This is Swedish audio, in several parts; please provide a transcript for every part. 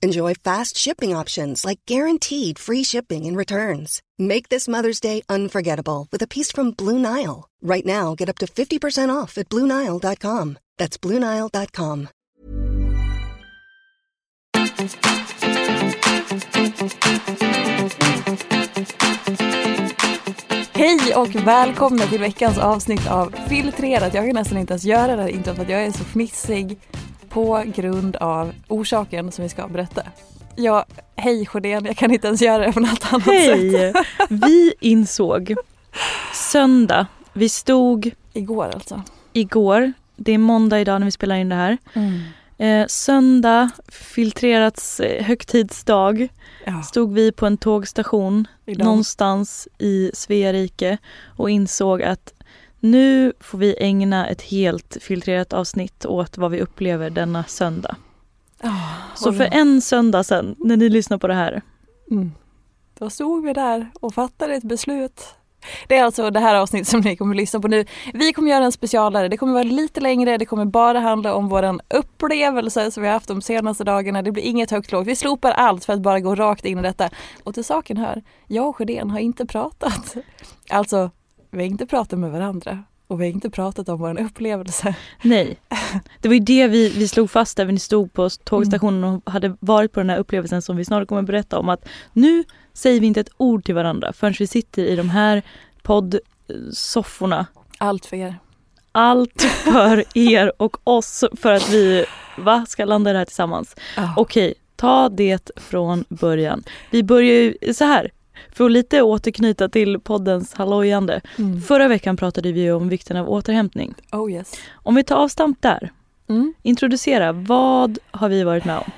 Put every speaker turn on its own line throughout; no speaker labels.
Enjoy fast shipping options like guaranteed free shipping and returns. Make this Mother's Day unforgettable with a piece from Blue Nile. Right now, get up to 50% off at BlueNile.com. That's BlueNile.com.
Hej och välkomna till veckans avsnitt av Filtrerat. Jag kan nästan inte ens göra det här introt för att jag är så fnissig på grund av orsaken som vi ska berätta. Ja, hej Sjödén, jag kan inte ens göra det på något annat
Hej!
sätt.
Vi insåg söndag, vi stod
Igår alltså.
igår, det är måndag idag när vi spelar in det här. Eh, söndag, filtrerats eh, högtidsdag,
Ja,
stod vi på en tågstation
idag.
någonstans i Svea rike och insåg att nu får vi ägna ett helt filtrerat avsnitt åt vad vi upplever denna söndag.
Ja,
Så för en söndag sen, när ni lyssnar på det här,
Mm. Då stod vi där och fattade ett beslut. Det är alltså det här avsnittet som ni kommer att lyssna på nu. Vi kommer göra en specialare. Det kommer vara lite längre. Det kommer bara handla om våran upplevelse som vi har haft de senaste dagarna. Det blir inget högt lågt. Vi slopar allt för att bara gå rakt in i detta. Och till saken hör, jag och Sjödén har inte pratat. Alltså, vi har inte pratat med varandra. Och vi har inte pratat om vår upplevelse.
Nej, det var ju det vi, vi slog fast där vi stod på tågstationen och hade varit på den här upplevelsen som vi snart kommer att berätta om att nu säger vi inte ett ord till varandra förrän vi sitter i de här poddsofforna.
Allt för er.
Allt för er och oss för att vi va, ska landa det här tillsammans.
Ja.
Okej, ta det från början. Vi börjar ju så här, för att lite återknyta till poddens hallojande.
Mm.
Förra veckan pratade vi om vikten av återhämtning.
Oh yes.
Om vi tar avstamp där,
Mm.
introducera, vad har vi varit med om?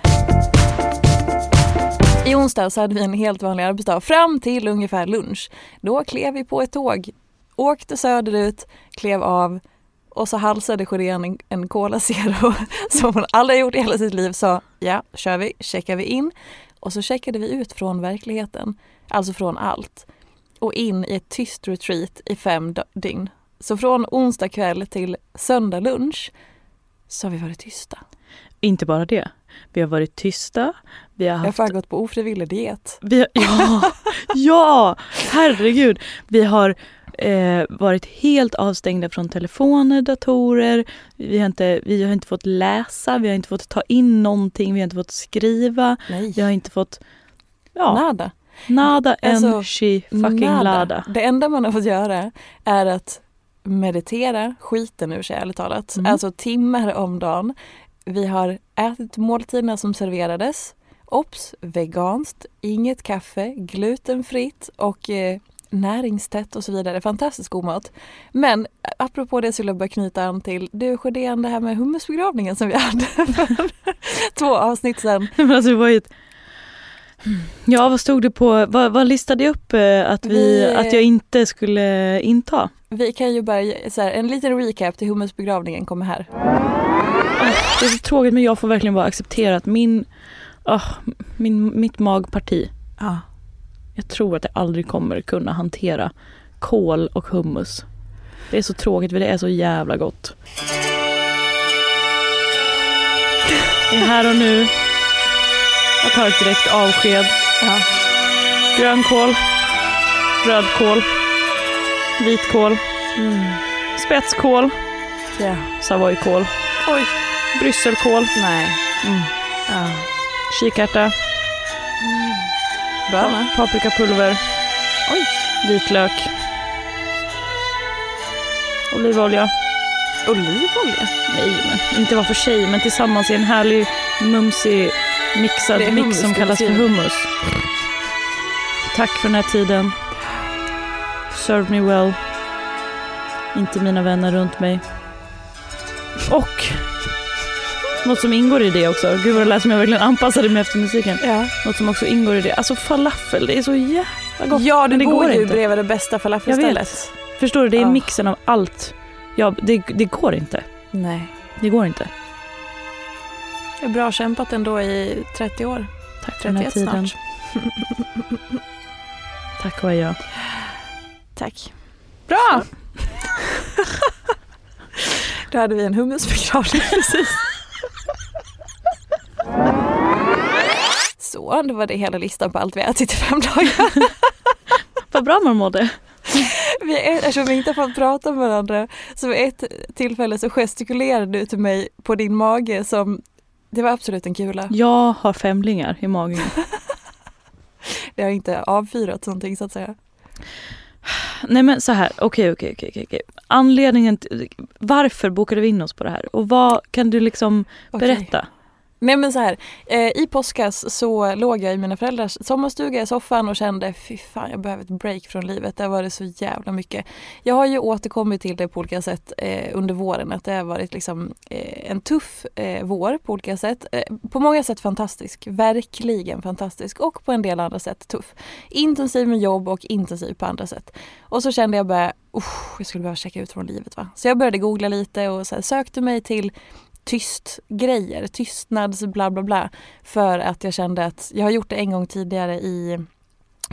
I onsdags hade vi en helt vanlig arbetsdag fram till ungefär lunch. Då klev vi på ett tåg, åkte söderut, klev av och så halsade Sjödén en, en Cola Zero som hon aldrig gjort i hela sitt liv. Sa ja, kör vi, checkar vi in och så checkade vi ut från verkligheten, alltså från allt och in i ett tyst retreat i fem dygn. Så från onsdag kväll till söndag lunch så har vi varit tysta.
Inte bara det, vi har varit tysta, vi har
Jag har
haft...
gått på ofrivillig diet.
Har, ja, ja, herregud. Vi har eh, varit helt avstängda från telefoner, datorer, vi har, inte, vi har inte fått läsa, vi har inte fått ta in någonting, vi har inte fått skriva,
Nej.
vi har inte fått... Ja,
Nada.
nada
Alltså,
she fucking
Nada.
lada.
Det enda man har fått göra är att meditera skiten ur sig ärligt talat.
Mm.
Alltså timmar om dagen. Vi har ätit måltiderna som serverades. Ops, veganskt, inget kaffe, glutenfritt och eh, näringstätt och så vidare. Fantastiskt god mat. Men eh, apropå det så vill jag bara knyta an till du Sjödén, det här med hummusbegravningen som vi hade för två avsnitt sedan.
Men alltså det var ju. Ja, vad stod det på, vad, vad listade jag upp eh, att, vi,
Vi-
att jag inte skulle inta?
Vi kan ju bara, så här, en liten recap till hummusbegravningen kommer här.
Det är så tråkigt men jag får verkligen bara acceptera att min, ah, min, mitt magparti,
Ja.
Jag tror att jag aldrig kommer kunna hantera kål och hummus. Det är så tråkigt för det är så jävla gott. Det är här och nu. Jag tar ett direkt avsked.
Ja.
Grönkål, rödkål, vitkål,
Mm.
spetskål,
ja.
savoykål,
Oj.
brysselkål,
Nej.
mm.
Ja.
kikärta,
Bra va?
paprikapulver,
Oj.
vitlök, olivolja.
Olivolja?
Nej, men inte var för sig, men tillsammans i en härlig mumsig mixad mix som kallas för hummus. Tack för den här tiden. Serve me well. Inte mina vänner runt mig. Och något som ingår i det också. Gud vad det lät som jag verkligen anpassade mig efter musiken.
Ja.
Något som också ingår i det. Alltså falafel, det är så jävla gott.
Ja, du
det
bor
går
ju
inte.
bredvid det bästa
Jag
falafelstället.
Förstår du, det är
Ja.
mixen av allt. Ja, det, det går inte.
Nej.
Det går inte.
Det är bra kämpat ändå i 30 år.
Tack för den här
31
tiden.
snart.
Tack och adjö.
Tack. Bra! Då hade vi en hummusbegravning precis. Då var det hela listan på allt vi ätit i fem dagar.
Vad bra man mådde.
Vi, eftersom vi inte har fått prata med varandra så vid ett tillfälle så gestikulerade du till mig på din mage som det var absolut en kula.
Jag har femlingar i magen.
Det har inte avfyrat någonting så att säga.
Nej men så här, okej okej okej okej. Anledningen till, varför bokade vi in oss på det här? Och vad kan du liksom
Okej. Nej men så här, eh, i påskas så låg jag i mina föräldrars sommarstuga i soffan och kände fy fan jag behöver ett break från livet. Det har varit så jävla mycket. Jag har ju återkommit till det på olika sätt eh, under våren att det har varit liksom eh, en tuff eh, vår på olika sätt. Eh, på många sätt fantastisk, verkligen fantastisk och på en del andra sätt tuff. Intensiv med jobb och intensiv på andra sätt. Och så kände jag bara, jag skulle behöva checka ut från livet va. Så jag började googla lite och så här, sökte mig till tyst grejer, tystnads bla bla bla. För att jag kände att jag har gjort det en gång tidigare i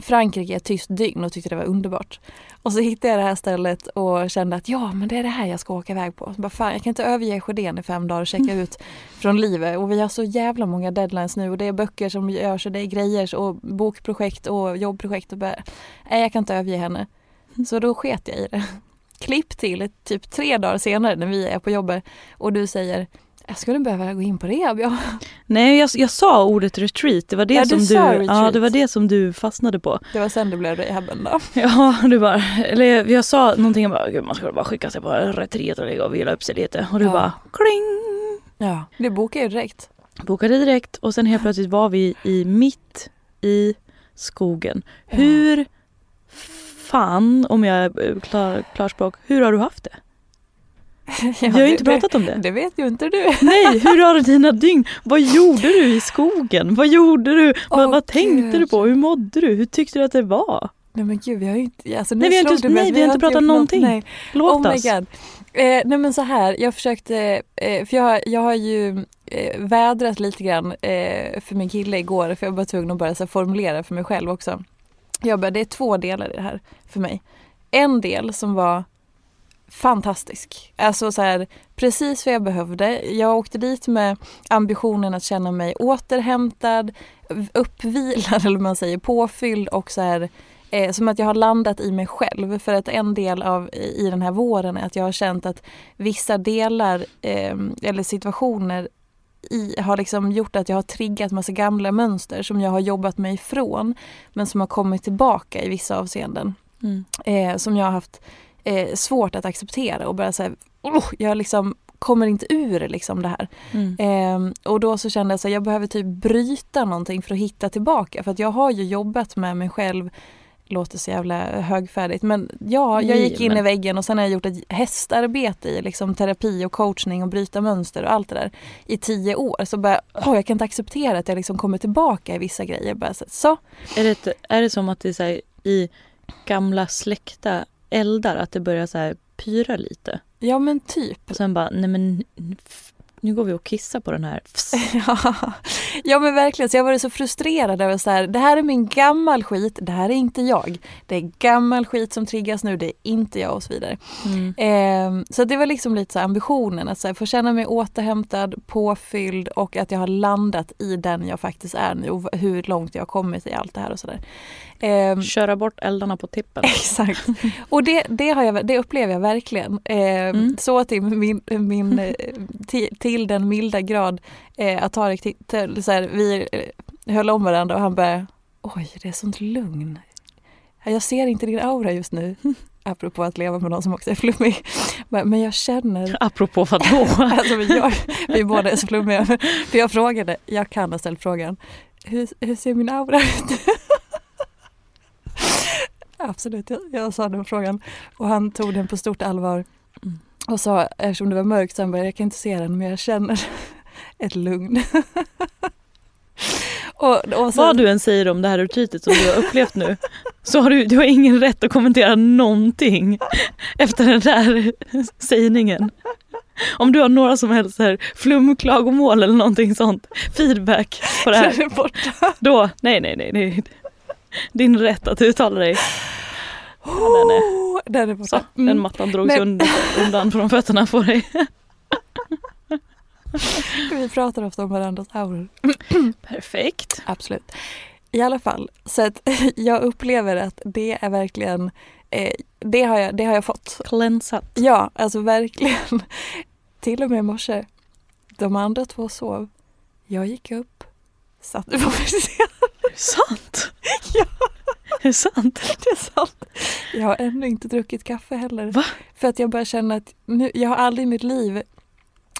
Frankrike, ett tyst dygn och tyckte det var underbart. Och så hittade jag det här stället och kände att ja men det är det här jag ska åka iväg på. Så bara, fan, jag kan inte överge Sjödén i fem dagar och checka ut från livet. Och vi har så jävla många deadlines nu och det är böcker som görs och det är grejer och bokprojekt och jobbprojekt. Och bara, nej jag kan inte överge henne. Så då sket jag i det. Klipp till typ tre dagar senare när vi är på jobbet och du säger jag skulle behöva gå in på rehab. Ja.
Nej jag, jag sa ordet retreat, det var det,
Ja, du
som, du,
sa
ja, det var det som du fastnade på.
Det var sen det blev rehaben då.
Ja, du bara, eller jag sa någonting om att man skulle bara skicka sig på en retreat och ligga och vila upp sig lite. Och du
Ja.
bara kling!
Ja. Du bokade ju direkt.
Bokade direkt och sen helt plötsligt var vi i mitt i skogen. Hur fan, om jag är klar, klarspråk, hur har du haft det? vi har ju inte pratat om
det.
det.
Vet ju inte du.
Nej, hur har dina dygn? Vad gjorde du i skogen? Vad gjorde du? vad,
Åh,
vad tänkte du på? Hur mådde du? Hur tyckte du att det var?
Nej men gud vi har ju inte, alltså,
Nej, vi har inte- nej, vi har inte pratat
gjort något-
någonting.
Nej.
Låt
oh my
oss.
god. Eh, nej men så här, jag försökte, eh, för jag, jag har ju eh, vädrat lite grann eh, för min kille igår för jag var tvungen att börja så här, formulera för mig själv också. Jag bara, det är två delar i det här för mig. En del som var fantastisk. Alltså så här, precis vad jag behövde. Jag åkte dit med ambitionen att känna mig återhämtad, uppvilad eller vad man säger, påfylld och så här eh, som att jag har landat i mig själv. För att en del av i den här våren är att jag har känt att vissa delar eh, eller situationer i, har liksom gjort att jag har triggat massa gamla mönster som jag har jobbat mig ifrån men som har kommit tillbaka i vissa avseenden.
Mm.
Eh, som jag har haft eh, svårt att acceptera och bara säga, oh, jag liksom kommer inte ur liksom det här.
Mm.
Ehm, och då så kände jag att jag behöver typ bryta någonting för att hitta tillbaka. För att jag har ju jobbat med mig själv låter så jävla högfärdigt. Men ja, jag gick in i väggen och sen har jag gjort ett hästarbete i liksom terapi och coachning och bryta mönster och allt det där i tio år. Så bara, åh, jag kan inte acceptera att jag liksom kommer tillbaka i vissa grejer. Bara så, så
Är det, är det som att det är här, i gamla släkta eldar att det börjar så pyra lite?
ja men typ.
Och sen bara, nej men nu går vi och kissar på den här.
Ja. ja men verkligen, så jag var så frustrerad över så här, det här är min gammal skit, det här är inte jag. Det är gammal skit som triggas nu, det är inte jag och så vidare.
Mm.
Ehm, så det var liksom lite så ambitionen att så här, få känna mig återhämtad, påfylld och att jag har landat i den jag faktiskt är nu och hur långt jag har kommit i allt det här och sådär. Ehm,
Köra bort eldarna på tippen.
Exakt. Och det, det, har jag, det upplever jag verkligen. Eh,
Mm.
Så till, min, min, eh, till, till den milda grad eh, att Tarek till, så här, vi eh, höll om varandra och han bara Oj, det är sånt lugn. Jag ser inte din aura just nu. Apropå att leva med någon som också är flummig. Men jag känner
Apropå vadå?
Alltså vi, jag, vi båda är så flummiga. För jag frågade, jag kan ha ställt frågan, hur, hur ser min aura ut? Absolut, jag, jag sa den frågan och han tog den på stort allvar
Mm.
och sa, eftersom det var mörkt, så han bara, jag kan inte se den men jag känner ett lugn. och, och så,
Vad du än säger om det här retreatet som du har upplevt nu så har du, du har ingen rätt att kommentera någonting efter den där sägningen. Om du har några som helst här flumklagomål eller någonting sånt, feedback på det här, då, nej nej nej, nej. din rätt att uttala dig. Ja, den är,
den är borta.
så, den
Mm.
mattan drogs
Men-
undan, undan från fötterna på dig.
Vi pratar ofta om varandras auror.
Perfekt.
Absolut. I alla fall, så att jag upplever att det är verkligen, eh, det, har jag, det har jag fått.
Cleansat.
Ja, alltså verkligen. Till och med i morse. De andra två sov. Jag gick upp, satte på mig
sant?
Ja.
Är det sant?
Det är sant. Jag har ännu inte druckit kaffe heller.
Va?
För att jag bara känner att nu, jag har aldrig i mitt liv,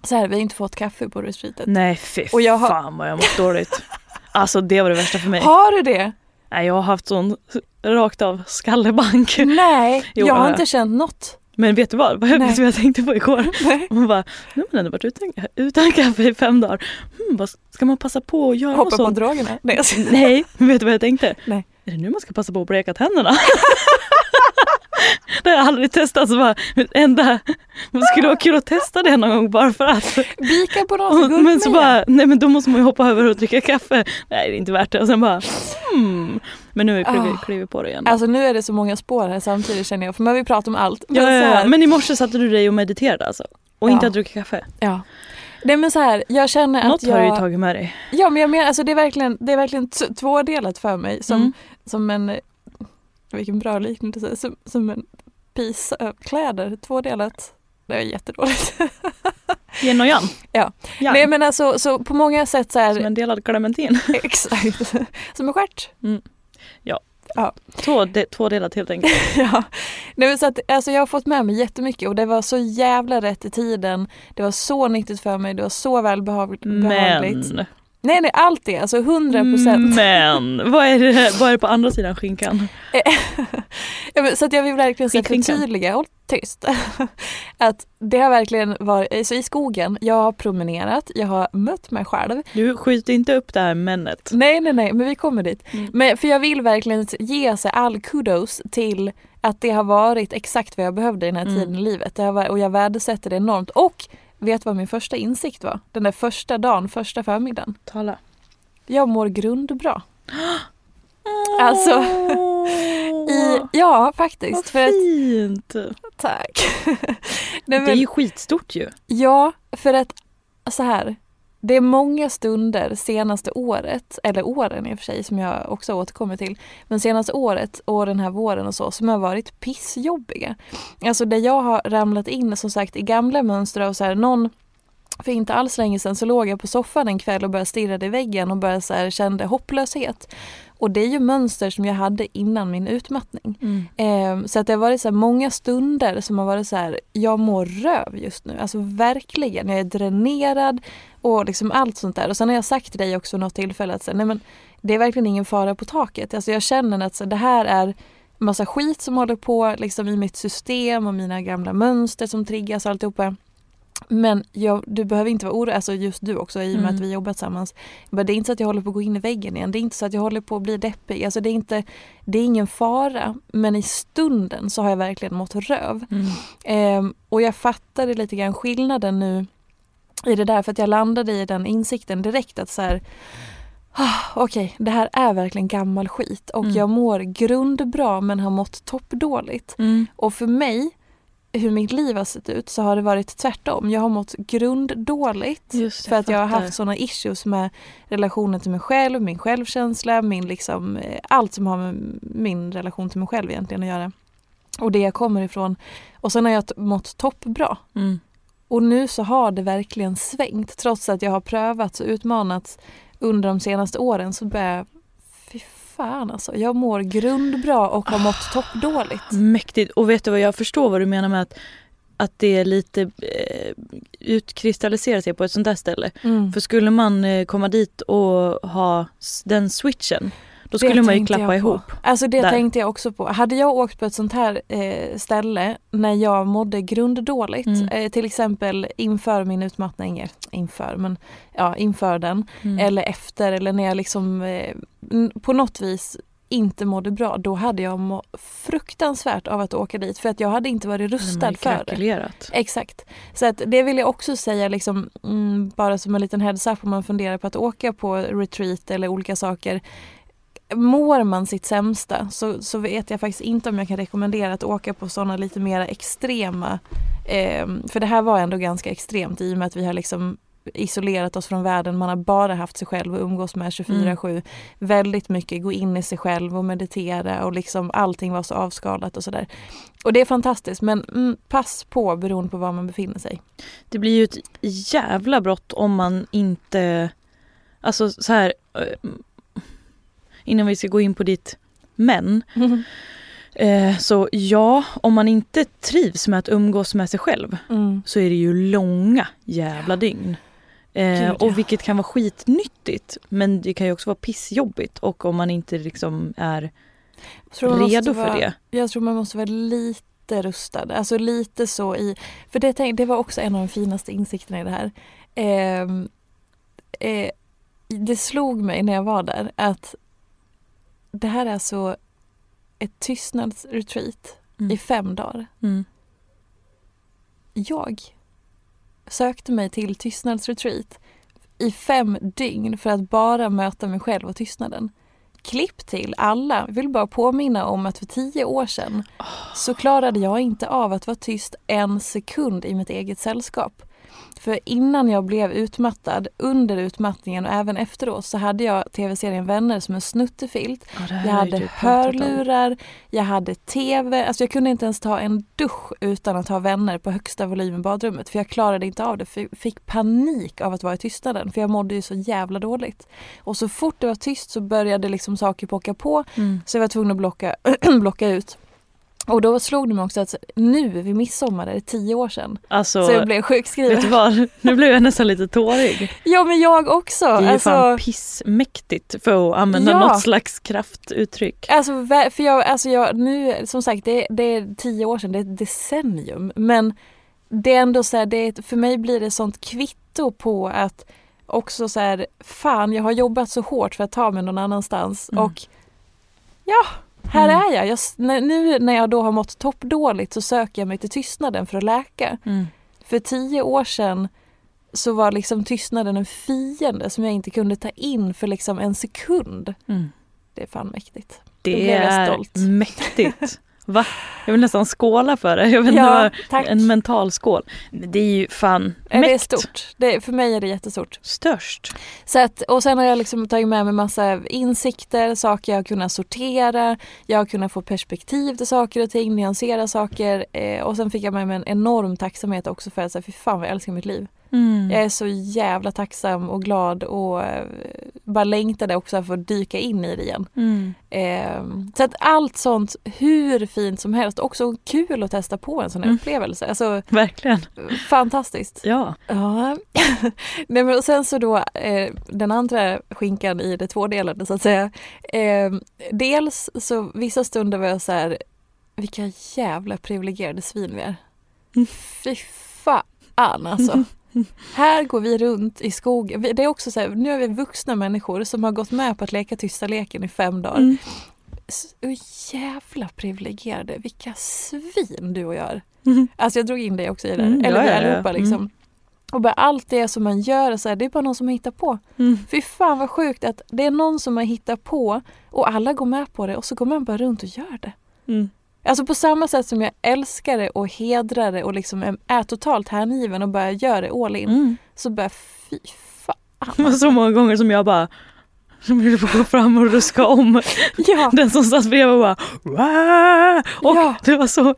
så här, vi har inte fått kaffe på retreatet.
Nej fy
Och jag har-
fan vad jag mått dåligt. Alltså det var det värsta för mig.
Har du det?
Nej, jag har haft sån rakt av skallebank.
Nej,
Jo,
jag har inte känt något.
Men vet du vad? Vad
Nej.
du vad jag tänkte på igår?
Nej.
Hon bara, nu har man ändå varit utan, utan kaffe i fem dagar. Hmm, vad, ska man passa på att göra något
Hoppa på
sånt?
Nej, jag skojar.
Nej, men vet du vad jag tänkte?
Nej.
Är det nu man ska passa på att bleka tänderna? det har jag aldrig testat. Så bara, enda, det skulle vara kul att testa det någon gång bara för att.
Bika på någon
men så bara, nej men då måste man ju hoppa över och dricka kaffe. Nej det är inte värt det. Och sen bara, hmm. Men nu har vi klivit,
Ah.
klivit på det igen.
Alltså nu är det så många spår här samtidigt känner jag, för man vill prata om allt. Men,
ja, ja, ja. men i morse satte du dig och mediterade alltså? Och
Ja.
inte hade druckit kaffe?
ja. Nej men så här, jag känner
Något
att jag...
har du ju tagit med dig.
Ja men jag menar, alltså det är verkligen, det är verkligen tvådelat för mig. Som,
Mm.
som en, vilken bra liknelse, som, som en piece av kläder, tvådelat. Det är jättedåligt.
Yin och yang.
Ja.
Yang.
Nej men alltså så på många sätt så
Som
här,
en delad clementin.
exakt, som en stjärt.
Två, de, två delat helt enkelt.
ja. Nej, så att, alltså jag har fått med mig jättemycket och det var så jävla rätt i tiden. Det var så nyttigt för mig, det var så välbehagligt. behagligt.
Men,
Nej nej, allt det, alltså 100 procent.
men vad är, det, vad är det på andra sidan skinkan?
Men så att jag vill verkligen så förtydliga, håll tyst. att det har verkligen varit, så i skogen, jag har promenerat, jag har mött mig själv.
Du skjuter inte upp det här männet.
Nej nej nej, men vi kommer dit.
Mm.
Men, för jag vill verkligen ge sig all kudos till att det har varit exakt vad jag behövde i den här
Mm.
tiden i livet. Det har och jag värdesätter det enormt. Och vet vad min första insikt var? Den där första dagen, första förmiddagen.
Tala.
Jag mår grundbra. Alltså, I, ja faktiskt.
Vad
För att,
fint!
tack. Nej,
Det är
men,
ju skitstort ju.
Ja, för att så här. Det är många stunder senaste året, eller åren i och för sig som jag också återkommer till, men senaste året och den här våren och så som har varit pissjobbiga. Alltså där jag har ramlat in som sagt i gamla mönster av så här någon för inte alls länge sedan så låg jag på soffan en kväll och började stirra i väggen och började så här, kände hopplöshet. Och det är ju mönster som jag hade innan min utmattning. Eh, så att det har varit så här många stunder som har varit så här, jag mår röv just nu. Alltså verkligen, jag är dränerad och liksom allt sånt där. Och sen har jag sagt till dig också något tillfälle att så, här, nej men det är verkligen ingen fara på taket. Alltså jag känner att så, det här är massa skit som håller på liksom i mitt system och mina gamla mönster som triggas och alltihopa. Men jag, du behöver inte vara orolig, alltså just du också i och med
Mm.
att vi jobbat tillsammans. Men det är inte så att jag håller på att gå in i väggen igen. Det är inte så att jag håller på att bli deppig. Alltså det, är inte, det är ingen fara. Men i stunden så har jag verkligen mått röv.
Mm.
Ehm, och jag fattade lite grann skillnaden nu i det där för att jag landade i den insikten direkt att så här ah, Okej, det här är verkligen gammal skit och
Mm.
jag mår grundbra men har mått toppdåligt.
Mm.
Och för mig, hur mitt liv har sett ut, så har det varit tvärtom. Jag har mått grunddåligt
Just,
för att jag har haft såna issues med relationen till mig själv, min självkänsla, min liksom, eh, allt som har med min relation till mig själv egentligen att göra. Och det jag kommer ifrån. Och sen har jag mått toppbra.
Mm.
Och nu så har det verkligen svängt. Trots att jag har prövats och utmanats under de senaste åren så börjar fan alltså. Jag mår grundbra och har mått toppdåligt.
Mäktigt. Och vet du vad, jag förstår vad du menar med att, att det är lite eh, utkristalliserar sig på ett sånt där ställe.
Mm.
För skulle man eh, komma dit och ha den switchen, då skulle
Det
man ju klappa ihop.
Alltså det
där.
tänkte jag också på. Hade jag åkt på ett sånt här eh, ställe när jag mådde grunddåligt,
Mm.
eh, till exempel inför min utmattning, inför, men ja, inför den,
Mm.
eller efter eller när jag liksom eh, på något vis inte mådde bra, då hade jag må fruktansvärt av att åka dit för att jag hade inte varit rustad för det. Exakt. Så att det vill jag också säga liksom, mm, bara som en liten heads up om man funderar på att åka på retreat eller olika saker. Mår man sitt sämsta så, så vet jag faktiskt inte om jag kan rekommendera att åka på sådana lite mer extrema. Eh, för det här var ändå ganska extremt i och med att vi har liksom isolerat oss från världen. Man har bara haft sig själv att umgås med 24-7. Väldigt mycket gå in i sig själv och meditera och liksom allting var så avskalat och sådär. Och det är fantastiskt men mm, pass på beroende på var man befinner sig.
Det blir ju ett jävla brott om man inte, alltså så här, eh, innan vi ska gå in på ditt men, eh, så ja, om man inte trivs med att umgås med sig själv
Mm.
så är det ju långa jävla dygn. Eh,
Gud, ja.
och vilket kan vara skitnyttigt men det kan ju också vara pissjobbigt och om man inte liksom är redo för
vara,
det.
Jag tror man måste vara lite rustad. Alltså lite så i... För det, det var också en av de finaste insikterna i det här. Ehm, eh, det slog mig när jag var där att det här är alltså ett tystnadsretreat
Mm.
i fem dagar.
Mm.
Jag sökte mig till tystnadsretreat i fem dygn för att bara möta mig själv och tystnaden. Klipp till alla. Jag vill bara påminna om att för tio år sedan så klarade jag inte av att vara tyst en sekund i mitt eget sällskap. För innan jag blev utmattad, under utmattningen och även efteråt så hade jag tv-serien Vänner som en snuttefilt.
Ja,
Jag hade hörlurar, jag hade tv. Alltså jag kunde inte ens ta en dusch utan att ha vänner på högsta volym i badrummet. För jag klarade inte av det. För jag fick panik av att vara i tystnaden. För jag mådde ju så jävla dåligt. Och så fort det var tyst så började liksom saker pocka på.
Mm.
Så jag var tvungen att blocka, blocka ut. Och då slog det mig också att nu vid midsommar är det tio år sedan.
Alltså,
Så jag blev
vet
sjukskriven.
du vad? Nu blev jag nästan lite tårig.
Ja men jag också.
Det är ju
alltså,
fan pissmäktigt för att använda
Ja.
något slags kraftuttryck.
Alltså, för jag, alltså jag, nu, som sagt, det, det är tio år sedan, det är ett decennium. Men det är ändå så här, det för mig blir det sånt kvitto på att också så här, fan jag har jobbat så hårt för att ta mig någon annanstans
Mm.
och ja, här
Mm.
är jag. jag. Nu när jag då har mått toppdåligt så söker jag mig till tystnaden för att läka.
Mm.
För tio år sedan så var liksom tystnaden en fiende som jag inte kunde ta in för liksom en sekund.
Mm.
Det är fan mäktigt.
Det är mäktigt. Va? Jag vill nästan skåla för det. Jag vet inte
Ja,
vad,
tack.
en mental skål. Det är ju fan
Ja, Det är
mäkt.
stort. Det, för mig är det jättestort.
Störst.
Så att, och sen har jag liksom tagit med mig massa insikter, saker jag har kunnat sortera, jag har kunnat få perspektiv till saker och ting, nyansera saker eh, och sen fick jag med mig en enorm tacksamhet också för att säga, fy fan vad jag älskar mitt liv.
Mm.
Jag är så jävla tacksam och glad och eh, bara längtade också för att dyka in i det igen.
Mm.
Eh, så att allt sånt, hur fint som helst, också kul att testa på en sån här
Mm.
upplevelse. Alltså
Verkligen.
fantastiskt.
Ja.
Ja. Nej, men och sen så då eh, den andra skinkan i det tvådelade så att säga. Eh, dels så vissa stunder var jag så här, vilka jävla privilegierade svin vi är.
Mm.
Fy fan alltså. Här går vi runt i skogen. Det är också så här, nu är vi vuxna människor som har gått med på att leka tysta leken i fem dagar.
Mm.
Så jävla privilegierade, vilka svin du och jag är.
Mm.
Alltså jag drog in dig också i det,
Mm,
eller vi allihopa liksom.
Mm.
Och bara allt det som man gör, så här, det är bara någon som har hittat på.
Mm.
Fy fan vad sjukt att det är någon som har hittat på och alla går med på det och så går man bara runt och gör det.
Mm.
Alltså på samma sätt som jag älskar det och hedrar det och liksom är, totalt hängiven och bara gör det all in.
Mm.
Så bara fy fan.
Så många gånger som jag bara som ville få gå fram och ruska om
Ja,
den som satt bredvid och bara Wah! Och
Ja.
det var så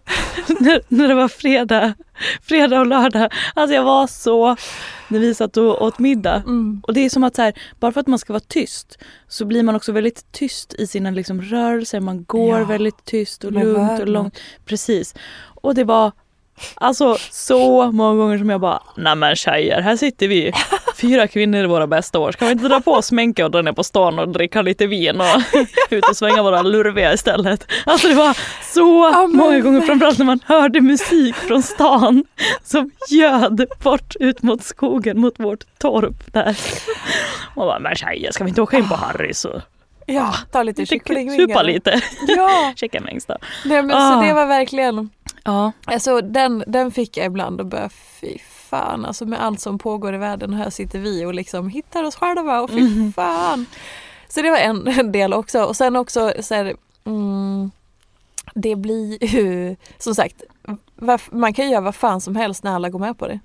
när, när det var fredag, fredag och lördag. Alltså jag var så när vi satt och åt middag.
mm.
Och det är som att så här, bara för att man ska vara tyst så blir man också väldigt tyst i sina liksom rörelser. Man går
Ja.
väldigt tyst och lugnt och långt. Precis. Och det var alltså så många gånger som jag bara, nej men tjejer, här sitter vi fyra kvinnor i våra bästa år. Ska vi inte dra på oss sminket och dra ner på stan och dricka lite vin och ut och svänga våra lurviga istället. Alltså det var så
men
många gånger, framförallt när man hörde musik från stan som ljöd bort ut mot skogen, mot vårt torp där. Och bara, men tjejer, ska vi inte åka in på Harrys och
ja ta lite kycklingvingar.
supa lite?
Ja,
Chickenwings då.
Nej, men
Ah.
så det var verkligen
Ja.
Alltså den, den fick jag ibland och bara fy fan alltså med allt som pågår i världen här sitter vi och liksom hittar oss själva och fy
Mhm.
fan. Så det var en, del också och sen också så här, mm, det blir ju som sagt man kan göra vad fan som helst när alla går med på det.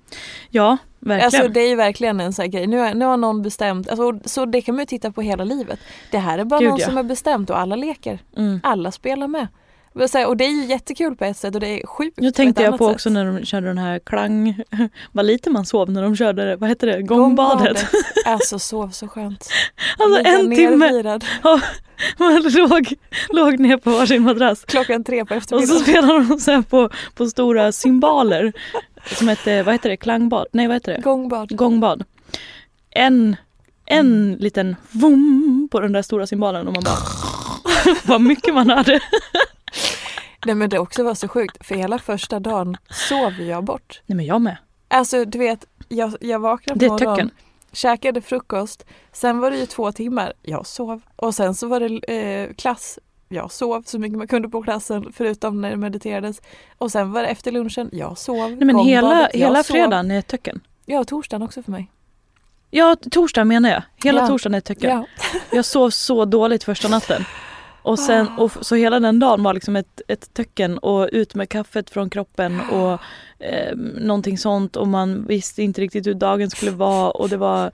Ja, verkligen.
Alltså det är ju verkligen en sån här grej. Nu, har- nu har någon bestämt, alltså, så det kan man ju titta på hela livet. Det här är bara
Gud,
någon
ja.
som har bestämt och alla leker.
mm.
Alla spelar med. Och det är ju jättekul på ett sätt och det är sjukt
Nu tänkte jag på
sätt.
också när de körde den här klang... Vad lite man sov när de körde, vad heter det, gångbadet.
Alltså sov så skönt.
Alltså en timme, man låg, låg ner på varsin madrass.
Klockan tre på
Och så
eftermiddagen.
spelade de så på, på stora cymbaler. Som hette, vad heter det, klangbad? Nej vad heter det?
Gångbad.
Gångbad. En, en liten vum på den där stora cymbalen och man bara... vad mycket man hörde.
Nej men det också var så sjukt för hela första dagen sov jag bort.
Nej men jag med.
Alltså du vet, jag, jag vaknade på morgonen, käkade frukost, sen var det ju två timmar, jag sov. Och sen så var det eh, klass, jag sov så mycket man kunde på klassen förutom när det mediterades. Och sen var det efter lunchen, jag sov.
Nej men hela, hela
sov.
fredagen är ett töcken.
Ja, och torsdagen också för mig.
Ja, torsdag menar jag. Hela
Ja.
torsdagen är ett töcken.
Ja.
Jag sov så dåligt första natten. Och sen, och f- så hela den dagen var liksom ett, ett töcken och ut med kaffet från kroppen och eh, någonting sånt och man visste inte riktigt hur dagen skulle vara och det var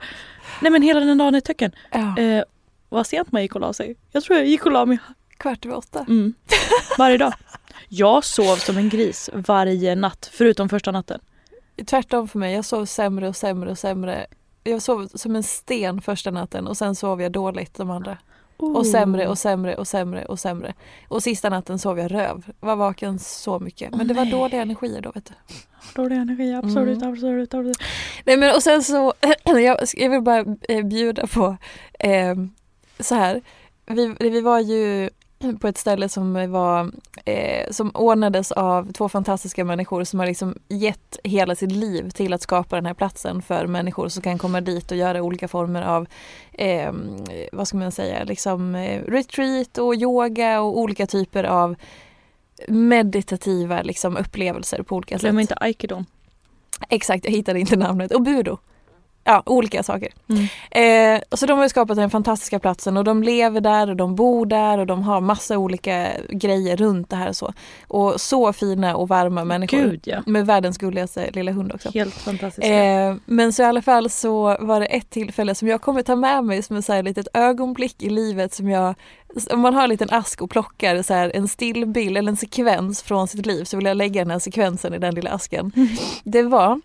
Nej men hela den dagen är ett töcken.
ja.
Eh, vad sent man gick och la sig. Jag tror jag gick och la mig
Kvart över åtta.
mm, varje dag. Jag sov som en gris varje natt förutom första natten.
Tvärtom för mig, jag sov sämre och sämre och sämre. Jag sov som en sten första natten och sen sov jag dåligt de andra. Och sämre och sämre och sämre och sämre. Och sista natten sov jag röv. Var vaken så mycket. Men
Åh,
det var
nej.
dåliga energier då vet du.
Dålig energi, absolut,
Mm.
absolut, absolut.
Nej men och sen så, jag, jag vill bara eh, bjuda på eh, så här. Vi, vi var ju på ett ställe som var eh, som ordnades av två fantastiska människor som har liksom gett hela sitt liv till att skapa den här platsen för människor som kan komma dit och göra olika former av eh, vad ska man säga, liksom eh, retreat och yoga och olika typer av meditativa liksom, upplevelser på olika sätt.
Glöm inte aikido.
Exakt, jag hittade inte namnet. Och budo. Ja, olika saker.
Mm.
Eh, så de har ju skapat den fantastiska platsen och de lever där och de bor där och de har massa olika grejer runt det här och så. Och så fina och varma människor.
Gud ja.
Med världens gulligaste lilla hund också.
Helt fantastiskt.
Eh, men så i alla fall så var det ett tillfälle som jag kommer ta med mig som ett så här litet ögonblick i livet som jag om man har en liten ask och plockar så här en stillbild eller en sekvens från sitt liv så vill jag lägga den här sekvensen i den lilla asken. Det var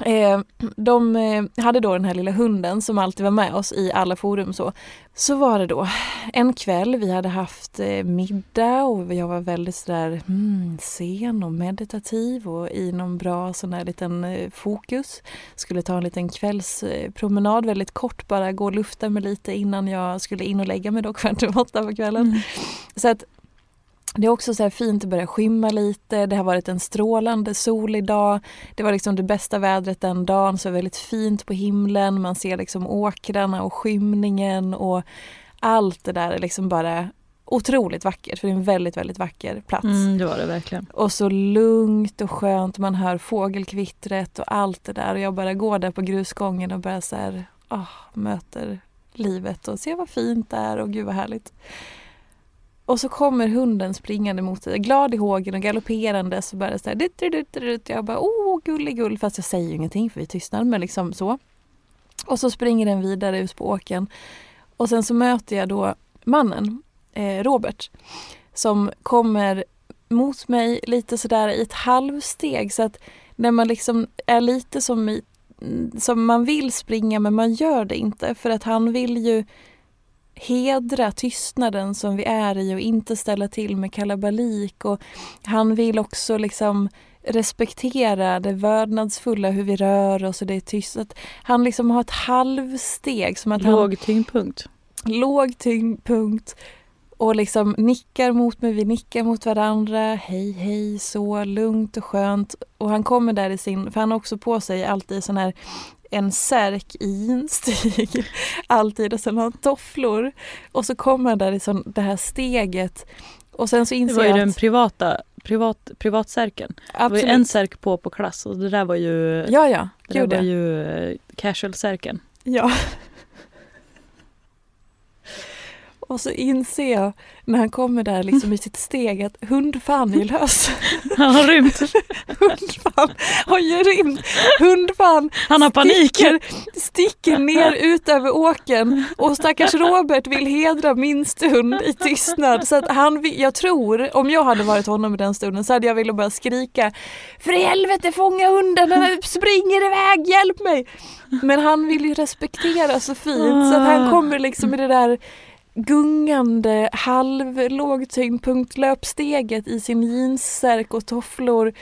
Eh, de eh, hade då den här lilla hunden som alltid var med oss i alla forum. Så, så var det då en kväll, vi hade haft eh, middag och jag var väldigt sådär mm, sen och meditativ och i någon bra sån här liten eh, fokus. Skulle ta en liten kvällspromenad, väldigt kort bara gå och lufta mig lite innan jag skulle in och lägga mig då kvart över åtta på kvällen. Mm. Så att det är också så fint att börja skymma lite. Det har varit en strålande solig dag. Det var liksom det bästa vädret den dagen, så väldigt fint på himlen. Man ser liksom åkrarna och skymningen och allt det där är liksom bara otroligt vackert för det är en väldigt, väldigt vacker plats.
Mm, det var det verkligen.
Och så lugnt och skönt, man hör fågelkvittret och allt det där och jag bara går där på grusgången och bara så här, oh, möter livet och ser vad fint det är och gud vad härligt. Och så kommer hunden springande mot dig, glad i hågen och galopperande så bara så här, dit, dit, dit, Jag bara, oh gulligull, fast jag säger ingenting för vi tystnar, men liksom så. Och så springer den vidare ut på åken. Och sen så möter jag då mannen, eh, Robert, som kommer mot mig lite sådär i ett halvsteg så att när man liksom är lite som, i, mm, som man vill springa men man gör det inte för att han vill ju hedra tystnaden som vi är i och inte ställa till med kalabalik. Och han vill också liksom respektera det vördnadsfulla, hur vi rör oss och det är tyst. Att han liksom har ett halvsteg. Som att
låg han, tyngdpunkt.
Låg tyngdpunkt. Och liksom nickar mot mig, vi nickar mot varandra. Hej hej, så lugnt och skönt. Och han kommer där i sin, för han har också på sig alltid sån här en särk i instig alltid och sen har han tofflor. Och så kommer han där i sån, det här steget och sen så inser
Det var ju
att...
den privata privat, privatsärken. Det var ju en särk på på klass och det där var ju,
ja, ja.
det var ju eh, casual-särken.
Ja. Och så inser jag när han kommer där liksom i sitt steg att hundfan är lös.
Han har rymt.
hundfan har ju rymt. Hundfan
Han har panik.
Sticker, sticker ner ut över åken och stackars Robert vill hedra min stund i tystnad. Så att han, jag tror, om jag hade varit honom i den stunden så hade jag velat börja skrika För i helvete fånga hunden, den springer iväg, hjälp mig! Men han vill ju respektera så fint så att han kommer liksom i det där gungande halvlågtyngdpunkt löpsteget i sin jeanssärk och tofflor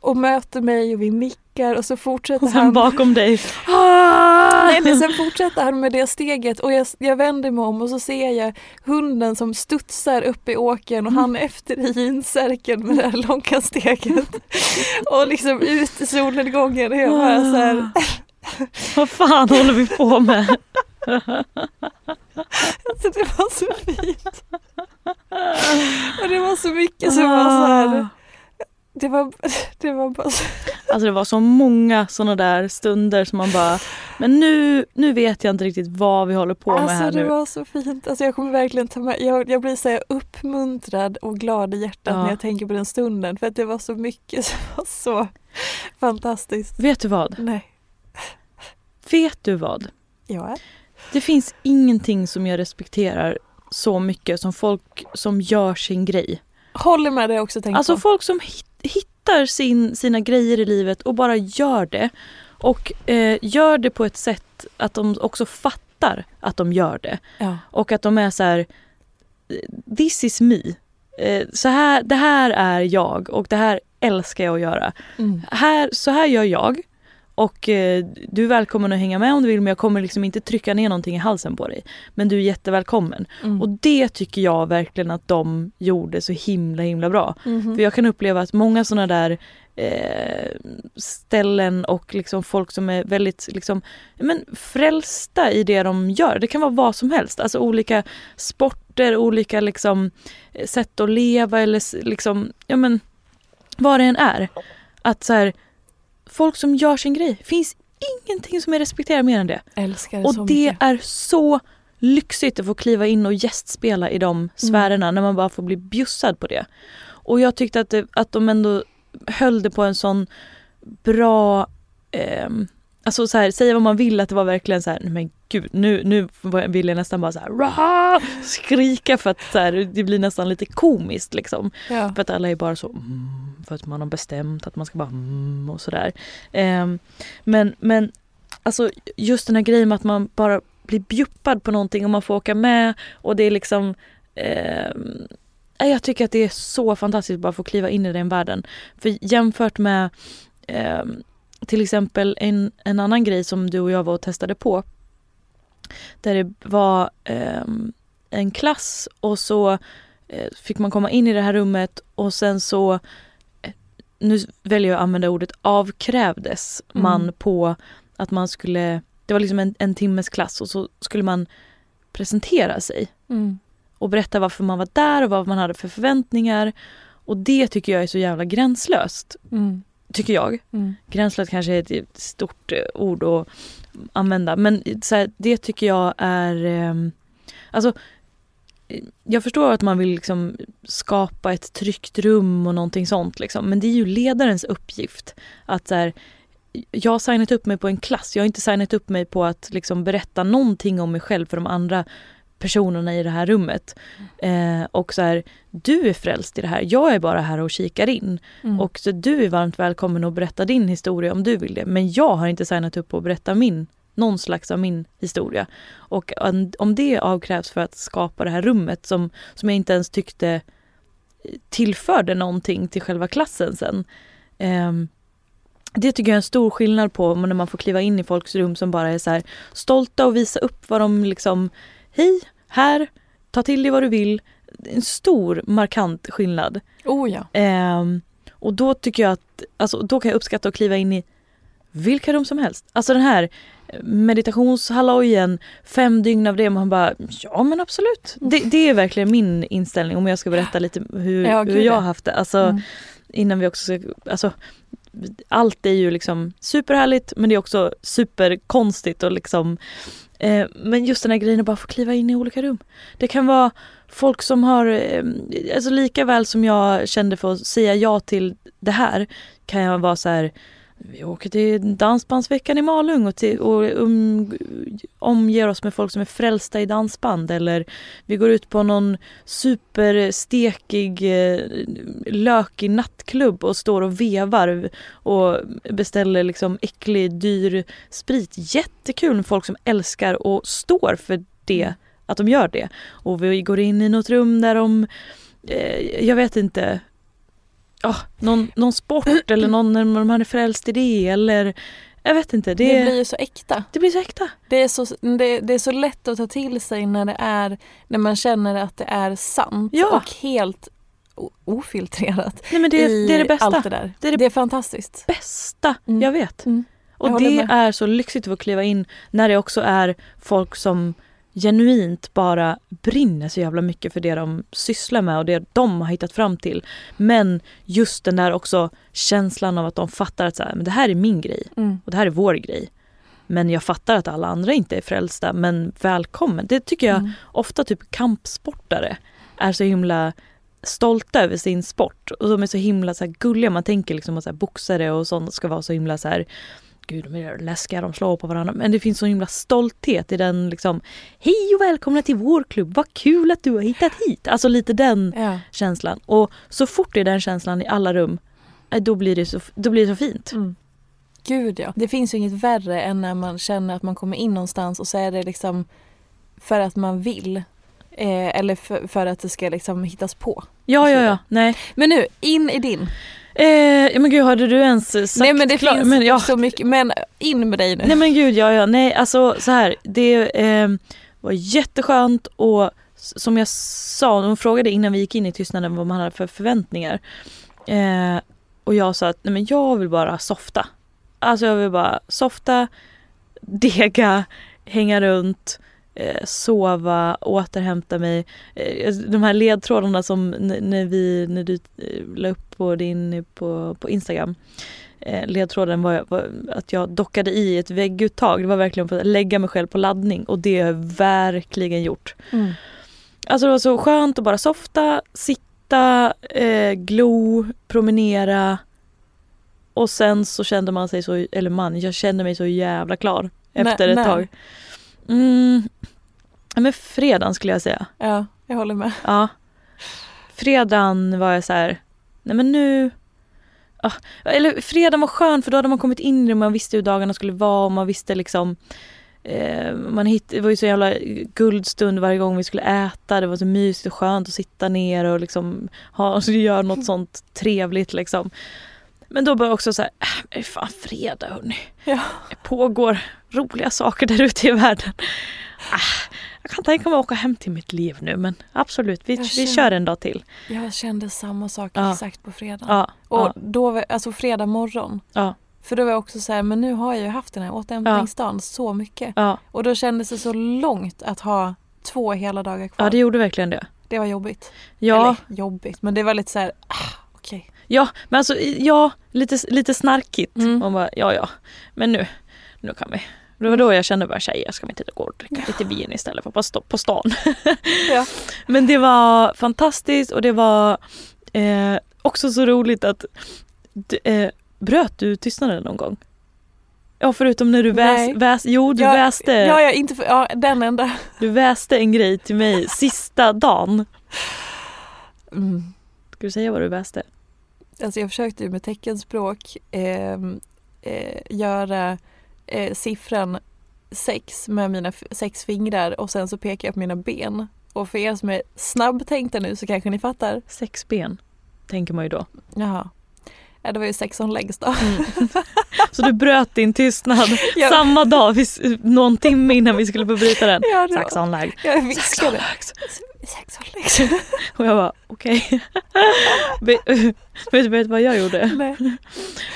och möter mig och vi nickar och så fortsätter
och sen
han
bakom dig.
Ah! Nej, sen fortsätter han med det steget och jag, jag vänder mig om och så ser jag hunden som studsar upp i åken och han efter i jeanssärken med det här långa steget. och liksom ut i solnedgången och jag bara så här.
Vad fan håller vi på med?
alltså det var så fint. Och det var så mycket som var så här. Det var, det var bara så...
Alltså det var så många sådana där stunder som man bara Men nu, nu vet jag inte riktigt vad vi håller på med
alltså,
här
nu.
nu.
det var så fint. Alltså jag kommer verkligen ta med, jag, jag blir så här uppmuntrad och glad i hjärtat
Ja.
när jag tänker på den stunden. För att det var så mycket som var så fantastiskt.
Vet du vad?
Nej.
Vet du vad?
Ja.
Det finns ingenting som jag respekterar så mycket som folk som gör sin grej.
Håller med dig också tänkt
Alltså
på.
folk som hit, hittar sin, sina grejer i livet och bara gör det. Och eh, gör det på ett sätt att de också fattar att de gör det.
Ja.
Och att de är så här. This is me. Eh, så här, det här är jag och det här älskar jag att göra.
Mm.
Här, så här gör jag. Och eh, du är välkommen att hänga med om du vill men jag kommer liksom inte trycka ner någonting i halsen på dig. Men du är jättevälkommen.
Mm.
Och det tycker jag verkligen att de gjorde så himla himla bra.
Mhm.
För jag kan uppleva att många sådana där eh, ställen och liksom folk som är väldigt liksom, men frälsta i det de gör. Det kan vara vad som helst. Alltså olika sporter, olika liksom, eh, sätt att leva eller liksom, ja men vad det än är. Att så här, folk som gör sin grej, finns ingenting som jag respekterar mer än det.
Älskar det så
Och det
mycket.
är så lyxigt att få kliva in och gästspela i de sfärerna när man bara får bli bjussad på det. Och jag tyckte att, det, att de ändå höll det på en sån bra ehm, Alltså så här, säga vad man vill att det var verkligen så här, men gud nu, nu vill jag nästan bara så här, "Rah!" skrika för att så här, det blir nästan lite komiskt liksom.
Ja.
För att alla är bara så mm, för att man har bestämt att man ska bara mm, och sådär. Eh, men, men alltså just den här grejen med att man bara blir bjuppad på någonting och man får åka med och det är liksom eh, jag tycker att det är så fantastiskt att bara få kliva in i den världen. För jämfört med eh, till exempel en, en annan grej som du och jag var och testade på. Där det var eh, en klass och så eh, fick man komma in i det här rummet och sen så eh, nu väljer jag att använda ordet avkrävdes mm. man på att man skulle, det var liksom en, en timmes klass och så skulle man presentera sig. Mm. Och berätta varför man var där och vad man hade för förväntningar. Och det tycker jag är så jävla gränslöst. Mm. Tycker jag. Mm. Gränslöst kanske är ett stort eh, ord att använda men så här, det tycker jag är eh, Alltså jag förstår att man vill liksom skapa ett tryggt rum och någonting sånt liksom. Men det är ju ledarens uppgift att så här, jag har signat upp mig på en klass, jag har inte signat upp mig på att liksom berätta någonting om mig själv för de andra personerna i det här rummet. Eh, och så här, du är frälst i det här, jag är bara här och kikar in. Mm. Och så du är varmt välkommen att berätta din historia om du vill det. Men jag har inte signat upp på att berätta min, någon slags av min historia. Och om det avkrävs för att skapa det här rummet som, som jag inte ens tyckte tillförde någonting till själva klassen sen. Eh, det tycker jag är en stor skillnad på när man får kliva in i folks rum som bara är så här stolta och visa upp vad de liksom Hej, här, ta till dig vad du vill. En stor markant skillnad.
Oh ja.
Eh, och då tycker jag att, alltså då kan jag uppskatta att kliva in i vilka rum som helst. Alltså den här meditationshallojen, fem dygn av det, man bara ja men absolut. Det, det, är verkligen min inställning om jag ska berätta lite hur, ja, hur jag har haft det. Alltså mm. innan vi också ska, alltså allt är ju liksom superhärligt men det är också superkonstigt och liksom eh, Men just den här grejen att bara få kliva in i olika rum. Det kan vara folk som har, eh, alltså lika väl som jag kände för att säga ja till det här kan jag vara så här vi åker till Dansbandsveckan i Malung och, till, och um, omger oss med folk som är frälsta i dansband eller vi går ut på någon superstekig eh, lökig nattklubb och står och vevar och beställer liksom äcklig dyr sprit. Jättekul med folk som älskar och står för det, att de gör det. Och vi går in i något rum där de eh, jag vet inte, oh, någon, någon sport eller någon när man är frälst i det eller jag vet inte.
Det, det blir ju så äkta.
Det blir så äkta.
Det är så, det, det, är så lätt att ta till sig när det är när man känner att det är sant ja. och helt ofiltrerat.
Nej, men det, det är det bästa. Allt
det, där. Det, är det, det är fantastiskt.
bästa mm. jag vet. Mm. Jag och det med. är så lyxigt att få kliva in när det också är folk som genuint bara brinner så jävla mycket för det de sysslar med och det de har hittat fram till. Men just den där också känslan av att de fattar att så här, men det här är min grej mm. och det här är vår grej. Men jag fattar att alla andra inte är frälsta men välkommen. Det tycker jag mm. ofta typ kampsportare är så himla stolta över sin sport och de är så himla så gulliga. Man tänker liksom att så här, boxare och sånt ska vara så himla så här gud de är läskiga, de slår på varandra. Men det finns så himla stolthet i den liksom Hej och välkomna till vår klubb, vad kul att du har hittat hit. Alltså lite den ja. känslan. Och så fort det är den känslan i alla rum, eh, då blir det så, då blir det så fint. Mm.
Gud ja. Det finns ju inget värre än när man känner att man kommer in någonstans och så är det liksom för att man vill. Eh, eller för, för, att det ska liksom hittas på.
Ja, ja, ja. Nej.
Men nu, in i din.
Eh, men gud hade du ens sagt
Nej men det klar, finns men, ja. så mycket, men in med dig nu.
Nej men gud ja ja, nej alltså så här, det eh, var jätteskönt och som jag sa, de frågade innan vi gick in i tystnaden vad man hade för förväntningar. Eh, och jag sa att nej men jag vill bara softa. Alltså jag vill bara softa, dega, hänga runt, eh, sova, återhämta mig. Eh, de här ledtrådarna som när, vi, när du eh, la upp på din på, på Instagram. Eh, ledtråden var, var, att jag dockade i ett vägguttag. Det var verkligen för att lägga mig själv på laddning och det har jag verkligen gjort. Mm. Alltså det var så skönt att bara softa, sitta, eh, glo, promenera. Och sen så kände man sig så, eller man, jag kände mig så jävla klar efter nej, ett nej. tag. Mm, men fredagen skulle jag säga.
Ja, jag håller med.
Ja. Fredagen var jag så här, nej men nu, ah, eller fredagen var skön för då hade man kommit in i det, man visste hur dagarna skulle vara och man visste liksom eh, man hitt, Det var ju så jävla guldstund varje gång vi skulle äta. Det var så mysigt och skönt att sitta ner och liksom ha, alltså, göra något sånt trevligt liksom. Men då började jag också så här, äh, fan fredag hörni.
Ja.
Det pågår roliga saker där ute i världen. Ah, jag kan tänka mig att åka hem till mitt liv nu men absolut, vi,
Jag
vi kör en dag till.
Jag kände samma sak
Ja.
exakt på fredag.
Ja,
Och
ja,
då, alltså fredag morgon.
ja,
För då var jag också så här, men nu har jag ju haft den här återhämtningsdagen så mycket.
ja,
Och då kändes det så långt att ha två hela dagar kvar.
ja, det gjorde verkligen det.
Det var jobbigt.
Ja,
Eller jobbigt, men det var lite så här, ah, okej.
Ja men alltså ja, lite, lite snarkigt.
Mm.
Man bara, ja ja, men nu, nu kan vi. Det var då jag kände bara tjejer, ska vi inte gå och dricka lite vin istället för på, st- på stan.
Ja.
Men det var fantastiskt och det var eh, också så roligt att eh, bröt du tystnaden någon gång? Ja förutom när du väs, väs, jo du
ja,
väste,
Ja, ja, inte för, ja, den enda.
du väste en grej till mig sista dagen.
Mm.
Ska du säga vad du väste?
Alltså jag försökte ju med teckenspråk ehm, eh, göra eh, siffran sex med mina sex fingrar och sen så pekar jag på mina ben. Och för er som är snabbtänkta nu så kanske ni fattar.
Sex ben, tänker man ju då.
Jaha. Ja, det var ju sexton legs då.
Så du bröt din tystnad
Ja.
samma dag, någon timme innan vi skulle få bryta den.
Ja, det var-
Saxonlägg.
Jag viskade.
Saxonlägg.
Sexton legs.
Och jag bara okej. vet, vet du vad jag gjorde?
Nej.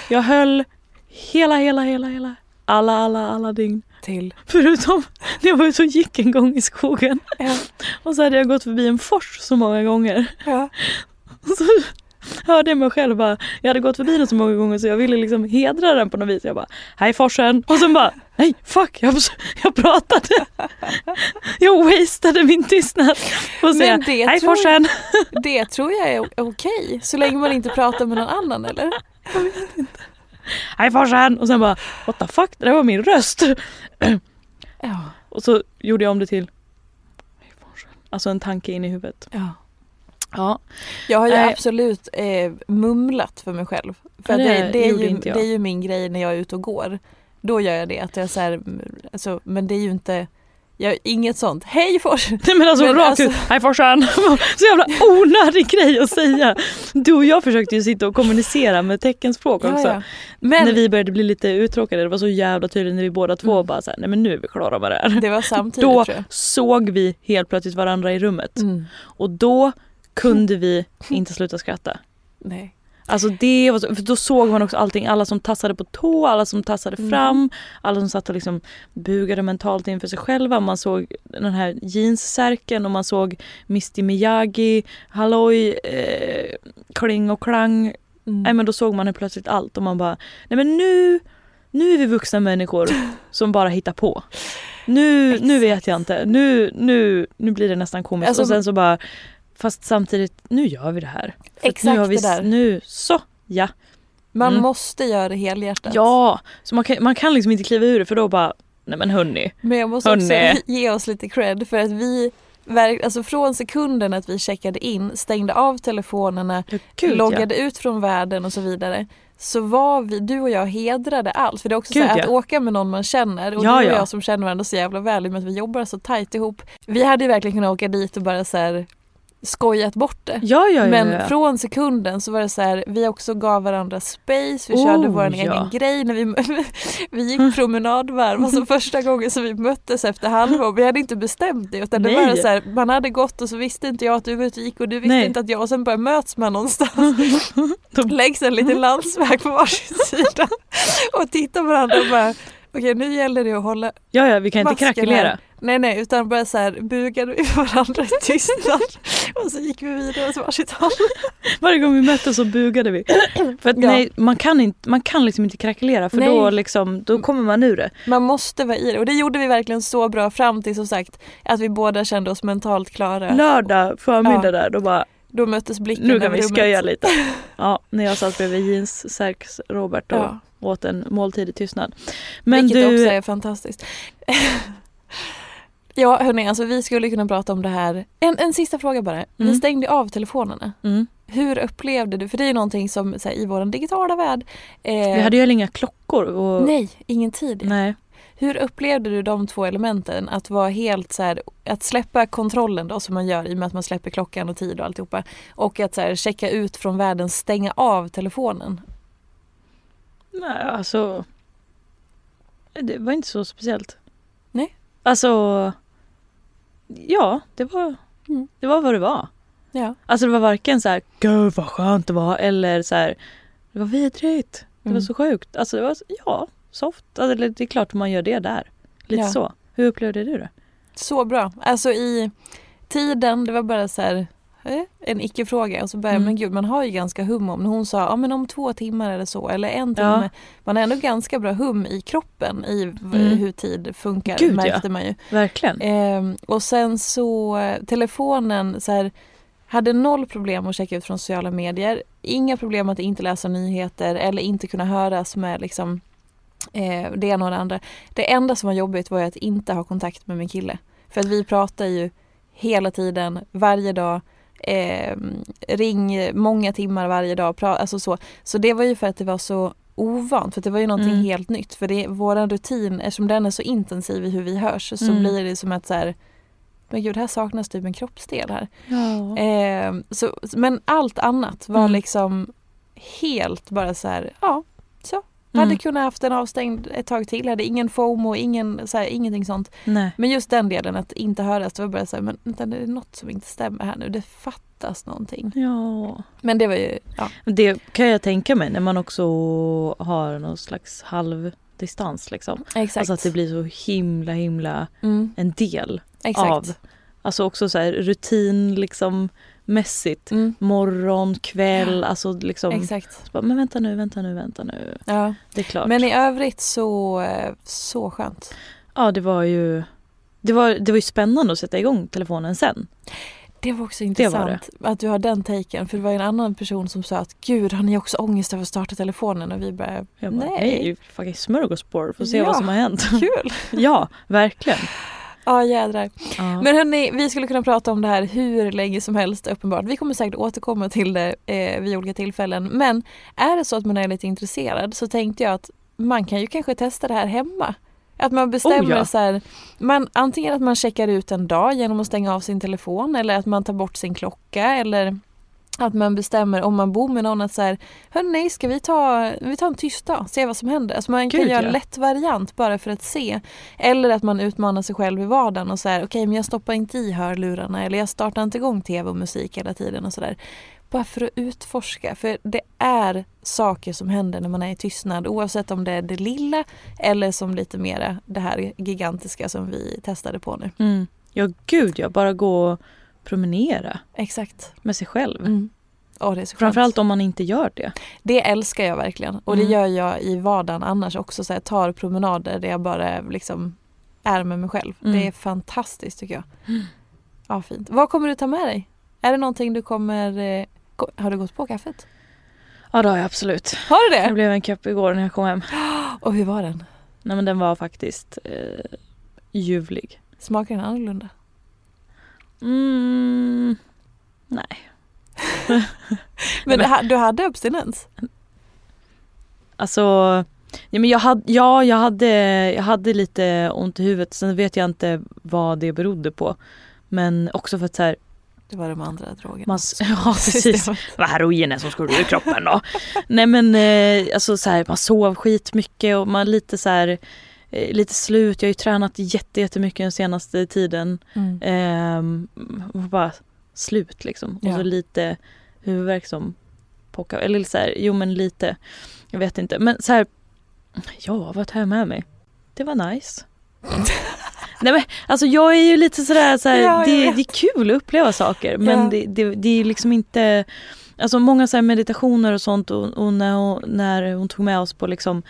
Jag höll hela, hela, hela, hela, alla, alla, alla dygn.
Till.
Förutom när jag var ute och gick en gång i skogen.
Ja.
Och så hade jag gått förbi en fors så många gånger.
Ja.
Och så hörde jag mig själv bara, jag hade gått förbi den så många gånger så jag ville liksom hedra den på något vis. Jag bara, hej forsen. Och sen bara, nej fuck, jag, jag pratade. Jag wastade min tystnad. Och säga, hej
tror-
forsen.
Det tror jag är okej. Så länge man inte pratar med någon annan eller?
Hej forsen. Och sen bara, what the fuck, det där var min röst.
Ja.
Och så gjorde jag om det till. Alltså en tanke in i huvudet.
ja.
Ja,
Jag har ju
Nej.
absolut eh, mumlat för mig själv. För det,
det
det, är ju, det är ju min grej när jag är ute och går. Då gör jag det. Att jag så här, alltså, men det är ju inte, jag inget sånt. Hej Fors!
Nej men alltså
Men
rakt
alltså-
ut, hej forsen. Så jävla onödig grej att säga. Du och jag försökte ju sitta och kommunicera med teckenspråk också.
Ja, ja. Men
När vi började bli lite uttråkade, det var så jävla tydligt när vi båda två
Mm.
bara såhär, nej men nu är vi klara med det här.
det var samtidigt
Då såg vi helt plötsligt varandra i rummet
Mm.
och då kunde vi inte sluta skratta.
Nej.
Alltså det var så, för då såg man också allting, alla som tassade på tå, alla som tassade
Mm.
fram, alla som satt och liksom bugade mentalt inför sig själva. Man såg den här jeanssärken och man såg Misty Miyagi, Halloj, eh, Kling och Klang.
Mm.
Nej men då såg man plötsligt allt och man bara, nej men nu, nu är vi vuxna människor som bara hittar på. Nu, nu vet jag inte, nu, nu, nu blir det nästan komiskt.
Alltså-
och sen så bara, fast samtidigt, nu gör vi det här. För
Exakt
nu vi,
det där.
Nu, så, ja.
Man
Mm.
måste göra det helhjärtat.
Ja, så man kan, man kan liksom inte kliva ur det för då bara, nej men hörni.
Men jag måste
Hörrni.
också ge oss lite cred för att vi Alltså från sekunden att vi checkade in, stängde av telefonerna,
Ja, gud,
loggade ut från världen och så vidare så var vi, du och jag hedrade allt. För det är också
Gud,
så här,
ja.
att åka med någon man känner och
Ja,
du och
ja.
jag som känner varandra så jävla väl i och med att vi jobbar så tajt ihop. Vi hade ju verkligen kunnat åka dit och bara så här skojat bort det.
Ja, ja, ja.
Men från sekunden så var det så här, vi också gav varandra space, vi
Oh,
körde vår egen grej. När vi, vi gick promenadvarv, alltså första gången som vi möttes efter halvår. Vi hade inte bestämt det utan det var så här, man hade gått och så visste inte jag att du var ute och gick och du visste
Nej.
inte att jag och sen bara möts man någonstans. Längs en liten landsväg på varsin sida och tittar på varandra och bara Okej nu gäller det att hålla
ja, ja, vi kan inte krackelera.
Nej nej utan bara så här bugade vi varandra i tystnad och så gick vi vidare åt varsitt håll.
Varje gång vi möttes så bugade vi. För att
Ja.
nej, man kan, inte, man kan liksom inte krackelera för
Nej.
då, liksom, då kommer man ur det.
Man måste vara i det och det gjorde vi verkligen så bra fram till som sagt att vi båda kände oss mentalt klara.
Lördag förmiddag
Ja.
där, då bara,
Då möttes blicken
nu kan vi sköja lite. Ja, när jag satt bredvid jeans, Särks, Robert och
Ja.
åt en måltid i tystnad. Men
Vilket
du,
också är fantastiskt. Ja hörni, alltså vi skulle kunna prata om det här. En, en sista fråga bara. Vi
Mm.
stängde av telefonerna.
Mm.
Hur upplevde du, för det är ju någonting som här, i vår digitala värld. Eh,
Vi hade ju inga klockor. Och,
Nej, ingen tid.
nej.
Hur upplevde du de två elementen? Att vara helt så här, att släppa kontrollen då som man gör i och med att man släpper klockan och tid och alltihopa. Och att så här, checka ut från världen, stänga av telefonen.
Nej, alltså. Det var inte så speciellt.
Nej.
Alltså. Ja, det var,
Mm.
det var vad det var.
Ja.
Alltså det var varken så här, gud vad skönt det var eller så här, det var vidrigt. Det
Mm.
var så sjukt. Alltså det var, ja, soft. Alltså, det är klart man gör det där. Lite
Ja.
så. Hur upplevde du det?
Så bra. Alltså i tiden, det var bara så här en icke-fråga och så började
Mm.
men gud man har ju ganska hum om, hon sa ja men om två timmar eller så eller en timme.
Ja.
Man har ändå ganska bra hum i kroppen i
Mm.
hur tid funkar
Gud, ja.
märkte man ju.
Verkligen.
Ehm, och sen så eh, telefonen så här, hade noll problem att checka ut från sociala medier. Inga problem att inte läsa nyheter eller inte kunna höras med liksom, eh, det ena och det andra. Det enda som var jobbigt var att inte ha kontakt med min kille. För att vi pratar ju hela tiden, varje dag. Eh, ring många timmar varje dag. Alltså så. så det var ju för att det var så ovant. För det var ju någonting
Mm.
helt nytt. För det, våran rutin, eftersom den är så intensiv i hur vi hörs så
Mm.
blir det som att så här, men gud här saknas typ en kroppsdel här.
Ja.
Eh, så, men allt annat var
Mm.
liksom helt bara så här, ja, så. Hade
Mm.
kunnat haft den avstängd ett tag till, hade ingen FOMO, ingen, så här, ingenting sånt.
Nej.
Men just den delen att inte höras, det var bara så här, men vänta, det är något som inte stämmer här nu, det fattas någonting.
Ja.
Men det var ju, ja.
Det kan jag tänka mig när man också har någon slags halvdistans liksom.
Exakt.
Alltså att det blir så himla himla
mm,
en del
exakt.
av. Alltså också så här rutin liksom mässigt.
Mm,
Morgon, kväll, alltså liksom.
exakt.
Bara, Men vänta nu, vänta nu, vänta nu.
Ja.
Det är klart.
Men i övrigt så, eh, så skönt.
Ja det var ju det var, det var ju spännande att sätta igång telefonen sen.
Det var också
var
intressant att du har den taken. För det var ju en annan person som sa att gud har ni också ångest över att starta telefonen? Och vi bara
Jag bara,
Nej.
nej. fucking smörgåsbord, får se
Ja.
vad som har hänt.
kul.
ja, verkligen.
Ja jädrar.
Ja.
Men hörni, vi skulle kunna prata om det här hur länge som helst uppenbart. Vi kommer säkert återkomma till det eh, vid olika tillfällen. Men är det så att man är lite intresserad så tänkte jag att man kan ju kanske testa det här hemma. Att man bestämmer
Oh, ja.
så här, man, antingen att man checkar ut en dag genom att stänga av sin telefon eller att man tar bort sin klocka eller att man bestämmer om man bor med någon att så här, hörni ska vi ta, vi tar en tyst dag, se vad som händer. Alltså man kan
Gud,
göra en
ja.
lätt variant bara för att se. Eller att man utmanar sig själv i vardagen och så här, okej men jag stoppar inte i hörlurarna eller jag startar inte igång tv och musik hela tiden och sådär. Bara för att utforska, för det är saker som händer när man är i tystnad oavsett om det är det lilla eller som lite mera det här gigantiska som vi testade på nu.
Mm. Ja gud ja, bara gå och promenera
Exakt.
med sig själv.
Mm. Åh, det är så skönt.
Framförallt om man inte gör det.
Det älskar jag verkligen och det
Mm.
gör jag i vardagen annars också. Så jag tar promenader där jag bara liksom är med mig själv.
Mm.
Det är fantastiskt tycker jag. Ja, fint. Vad kommer du ta med dig? Är det någonting du kommer... eh, Har du gått på kaffet?
Ja det har jag absolut.
Har du
Det
det?
blev en kopp igår när jag kom hem.
Och hur var den?
Nej men den var faktiskt eh, ljuvlig.
Smakar den annorlunda?
Mm, nej.
Men du ha- du hade abstinens?
Alltså, ja, men jag, hade, ja, jag, hade, jag hade lite ont i huvudet. Sen vet jag inte vad det berodde på. Men också för att så här,
Det var de andra drogerna.
man, ja precis. Vad heroinet som skulle ur kroppen då. Nej men eh, alltså så här, man sov skitmycket och man lite så här lite slut. Jag har ju tränat jätte, jättemycket den senaste tiden.
Mm.
Ehm, och bara slut liksom. Och
Ja.
så lite huvudvärk som pockar. Eller så här, jo men lite. Jag vet inte. Men så här, ja vad tar jag med mig? Det var nice. Nej men alltså jag är ju lite sådär, så här,
Ja,
det, det är kul att uppleva saker men
Ja.
det, det, det är liksom inte Alltså många så meditationer och sånt och, och när, hon, när hon tog med oss på liksom eh,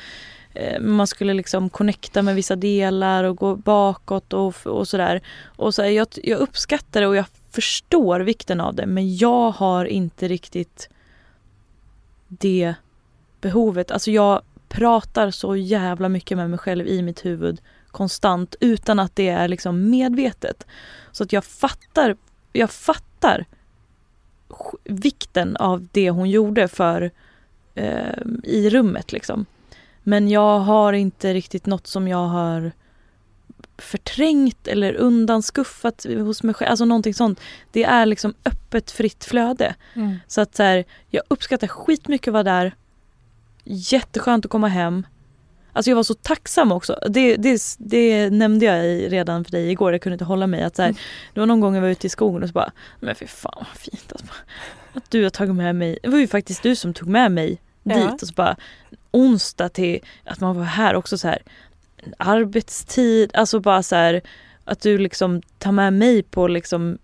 Eh, man skulle liksom connecta med vissa delar och gå bakåt och, och sådär. Och så här, jag, jag uppskattar det och jag förstår vikten av det men jag har inte riktigt det behovet. Alltså jag pratar så jävla mycket med mig själv i mitt huvud konstant utan att det är liksom medvetet. Så att jag fattar, jag fattar vikten av det hon gjorde för eh, i rummet liksom. Men jag har inte riktigt något som jag har förträngt eller undanskuffat hos mig själv. Alltså någonting sånt. Det är liksom öppet fritt flöde.
Mm.
Så att så här, jag uppskattar skitmycket att vara där. Jätteskönt att komma hem. Alltså jag var så tacksam också. Det, det, det nämnde jag i, redan för dig igår, jag kunde inte hålla mig. Att så här,
Mm.
Det var någon gång jag var ute i skogen och så bara, men fy fan vad fint. Alltså, att du har tagit med mig, det var ju faktiskt du som tog med mig
Ja.
dit. Och så bara onsdag till att man var här också så här arbetstid, alltså bara så här att du liksom tar med mig på liksom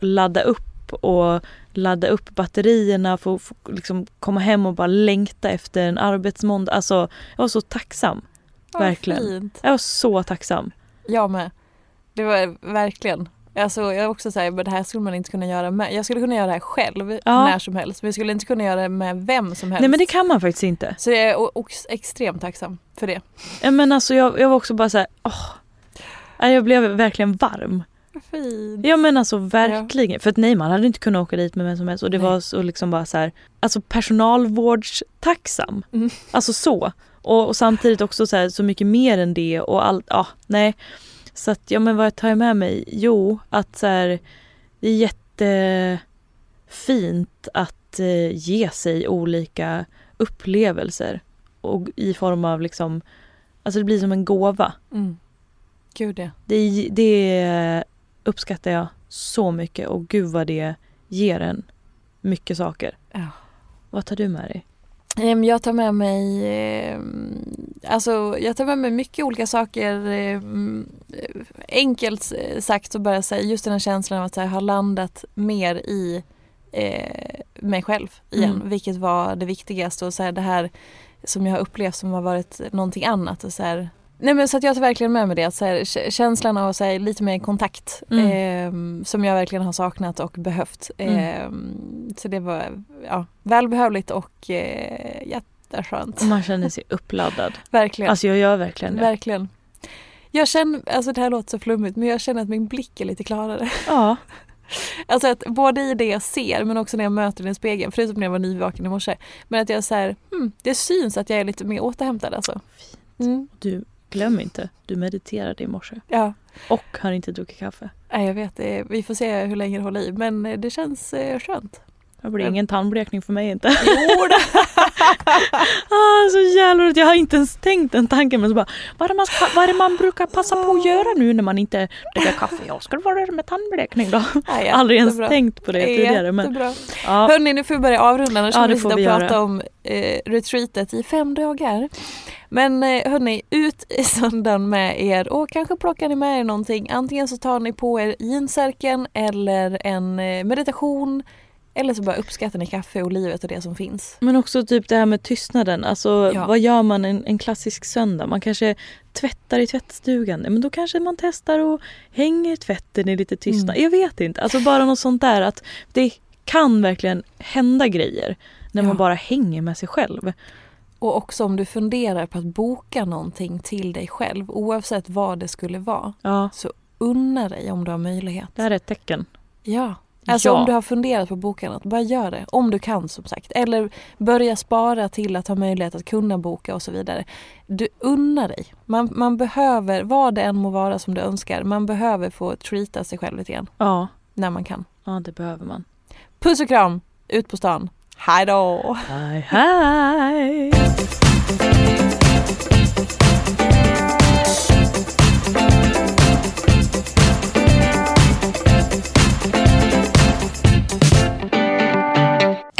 ladda upp och ladda upp batterierna för att få liksom komma hem och bara längta efter en arbetsmåndag. Alltså jag var så tacksam.
Vad
Verkligen.
Fint.
Jag var så tacksam.
Jag med. Det var verkligen. Alltså, jag är också säger men det här skulle man inte kunna göra med. Jag skulle kunna göra det här själv
Ja.
när som helst. Men jag skulle inte kunna göra det med vem som helst.
Nej men det kan man faktiskt inte.
Så jag är extremt tacksam för det.
Ja, Men alltså jag, jag var också bara så här, åh. Jag blev verkligen varm.
Fint.
Ja men alltså verkligen. För att nej man hade inte kunnat åka dit med vem som helst och det
Nej.
var så liksom bara så här, alltså personalvårdstacksam.
Mm.
Alltså så. Och, och samtidigt också så, här, så mycket mer än det och allt, ja nej. Så att ja men vad tar jag med mig? Jo att så här, det är jättefint att eh, ge sig olika upplevelser. Och i form av liksom, alltså det blir som en gåva.
Mm. Gud ja.
Det, det uppskattar jag så mycket och gud vad det ger en mycket saker.
ja.
Vad tar du med dig?
Ehm, Jag tar med mig ehm, Alltså jag tar med mig mycket olika saker ehm, Enkelt sagt så bara säga just den här känslan av att jag har landat mer i eh, mig själv igen
Mm.
vilket var det viktigaste och så här, det här som jag har upplevt som har varit någonting annat och så här, Nej men så att jag tar verkligen med mig det, att så här, kä- känslan av så här, lite mer kontakt
Mm.
ehm, som jag verkligen har saknat och behövt.
Mm.
Ehm, så det var ja, välbehövligt och eh, jätteskönt.
Och man känner sig uppladdad.
Verkligen.
Alltså jag gör verkligen det.
verkligen. Jag känner, alltså det här låter så flummigt men jag känner att min blick är lite klarare.
Ja.
Alltså att både i det jag ser men också när jag möter den i spegeln, förutom när jag var nyvaken i morse. Men att jag så här, hmm, det syns att jag är lite mer återhämtad alltså. Mm,
Du, glöm inte, du mediterade i morse.
ja.
Och har inte druckit kaffe.
Nej, jag vet, vi får se hur länge det håller i men eh, det känns eh, skönt.
Det blir ingen tandblekning för mig inte.
Jo,
ah, så jävla. Jag har inte ens tänkt den tanken men så bara vad är, det man vad är det man brukar passa på att göra nu när man inte dricker kaffe? Jag ska vara med tandblekning då.
Nej,
Aldrig ens tänkt på det tidigare men ja.
Hörni, nu får vi börja avrunda annars
Ja, det
vi sitta och
vi
prata
göra.
om eh, retreatet i fem dagar. Men eh, hörni, ut i söndagen med er och kanske plockar ni med er någonting. Antingen så tar ni på er jeansärken eller en eh, meditation eller så bara uppskattar ni kaffe och livet och det som finns.
Men också typ det här med tystnaden. Alltså
Ja.
vad gör man en, en klassisk söndag? Man kanske tvättar i tvättstugan. Men då kanske man testar och hänger tvätten i lite tystnad.
Mm.
Jag vet inte. Alltså bara något sånt där att det kan verkligen hända grejer när man
Ja.
bara hänger med sig själv.
Och också om du funderar på att boka någonting till dig själv oavsett vad det skulle vara.
Ja,
Unna dig om du har möjlighet.
det här är ett tecken.
Ja. Alltså
Ja.
om du har funderat på att boka något, bara gör det. Om du kan som sagt. Eller börja spara till att ha möjlighet att kunna boka och så vidare. Du unnar dig. Man, man behöver, vad det än må vara som du önskar, man behöver få treata sig själv lite grann.
Ja,
När man kan.
ja det behöver man.
Puss och kram, ut på stan. Hej då!
Hej hej!